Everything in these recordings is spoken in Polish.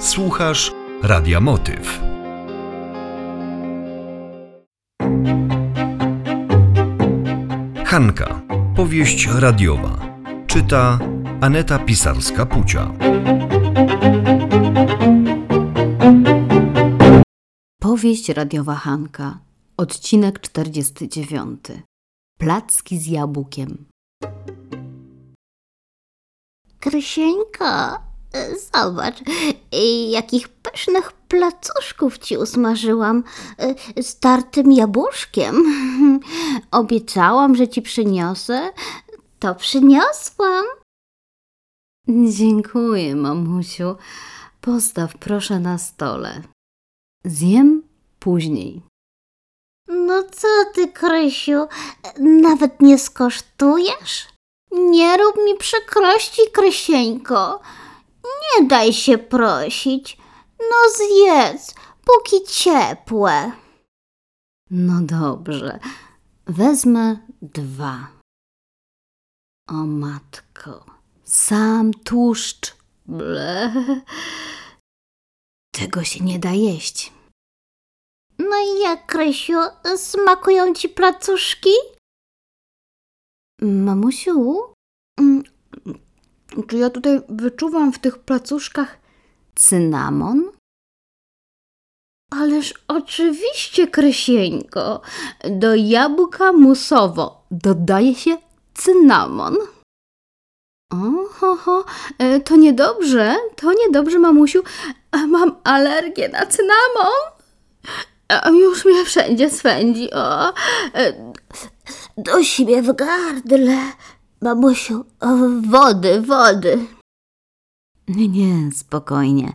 Słuchasz Radia Motyw. Hanka. Powieść radiowa. Czyta Aneta Pisarska-Pucia. Powieść radiowa Hanka. Odcinek 49. Placki z jabłkiem. Krysieńko, zobacz, jakich pysznych placuszków ci usmażyłam z tartym jabłuszkiem. Obiecałam, że ci przyniosę, to przyniosłam. Dziękuję, mamusiu. Postaw proszę na stole. Zjem później. No co ty, Krysiu, nawet nie skosztujesz? Nie rób mi przykrości, Krysieńko. Nie daj się prosić. No zjedz, póki ciepłe. No dobrze, wezmę dwa. O matko, sam tłuszcz. Ble. Tego się nie da jeść. No i jak, Krysiu, smakują ci placuszki? Mamusiu, mm, czy ja tutaj wyczuwam w tych placuszkach cynamon? Ależ oczywiście, Krysieńko, do jabłka musowo dodaje się cynamon. Oho, e, to niedobrze, to niedobrze, mamusiu. A Mam alergię na cynamon. A Już mnie wszędzie swędzi. O, e, Do siebie w gardle. Mamusiu, wody, wody. Nie, nie, spokojnie.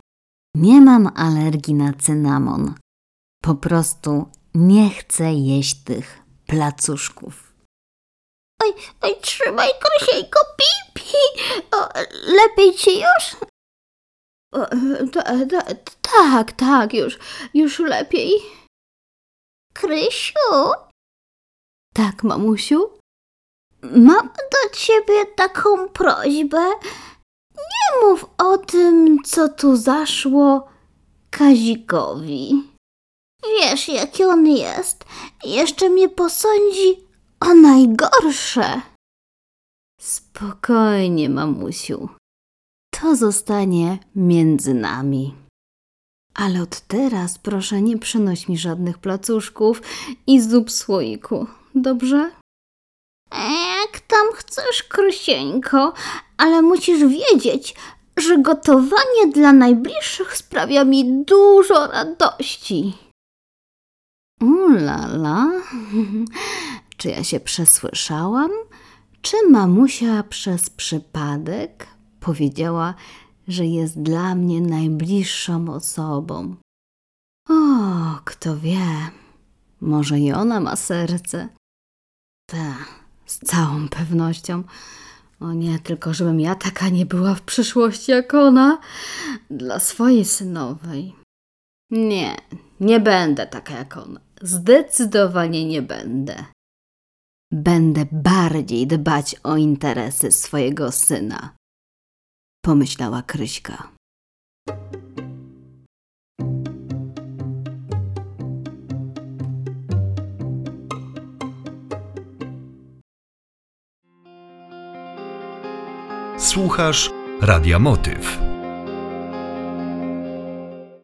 Nie mam alergii na cynamon. Po prostu nie chcę jeść tych placuszków. Oj, oj, trzymaj, Krysieńko, pi, pi. O, lepiej ci już? O, ta, ta, tak, tak, już, już lepiej. Krysiu, Tak, mamusiu? Mam do ciebie taką prośbę. Nie mów o tym, co tu zaszło Kazikowi. Wiesz, jaki on jest. Jeszcze mnie posądzi o najgorsze. Spokojnie, mamusiu. To zostanie między nami. Ale od teraz proszę nie przynoś mi żadnych placuszków i zup słoiku, dobrze? Chcesz, Krysieńko, ale musisz wiedzieć, że gotowanie dla najbliższych sprawia mi dużo radości. Ulala, czy ja się przesłyszałam? Czy mamusia przez przypadek powiedziała, że jest dla mnie najbliższą osobą? O, kto wie, może i ona ma serce. Tak, z całą pewnością. O nie, tylko żebym ja taka nie była w przyszłości jak ona dla swojej synowej. Nie, nie będę taka jak ona. Zdecydowanie nie będę. Będę bardziej dbać o interesy swojego syna, pomyślała Kryśka. Słuchasz Radia Motyw.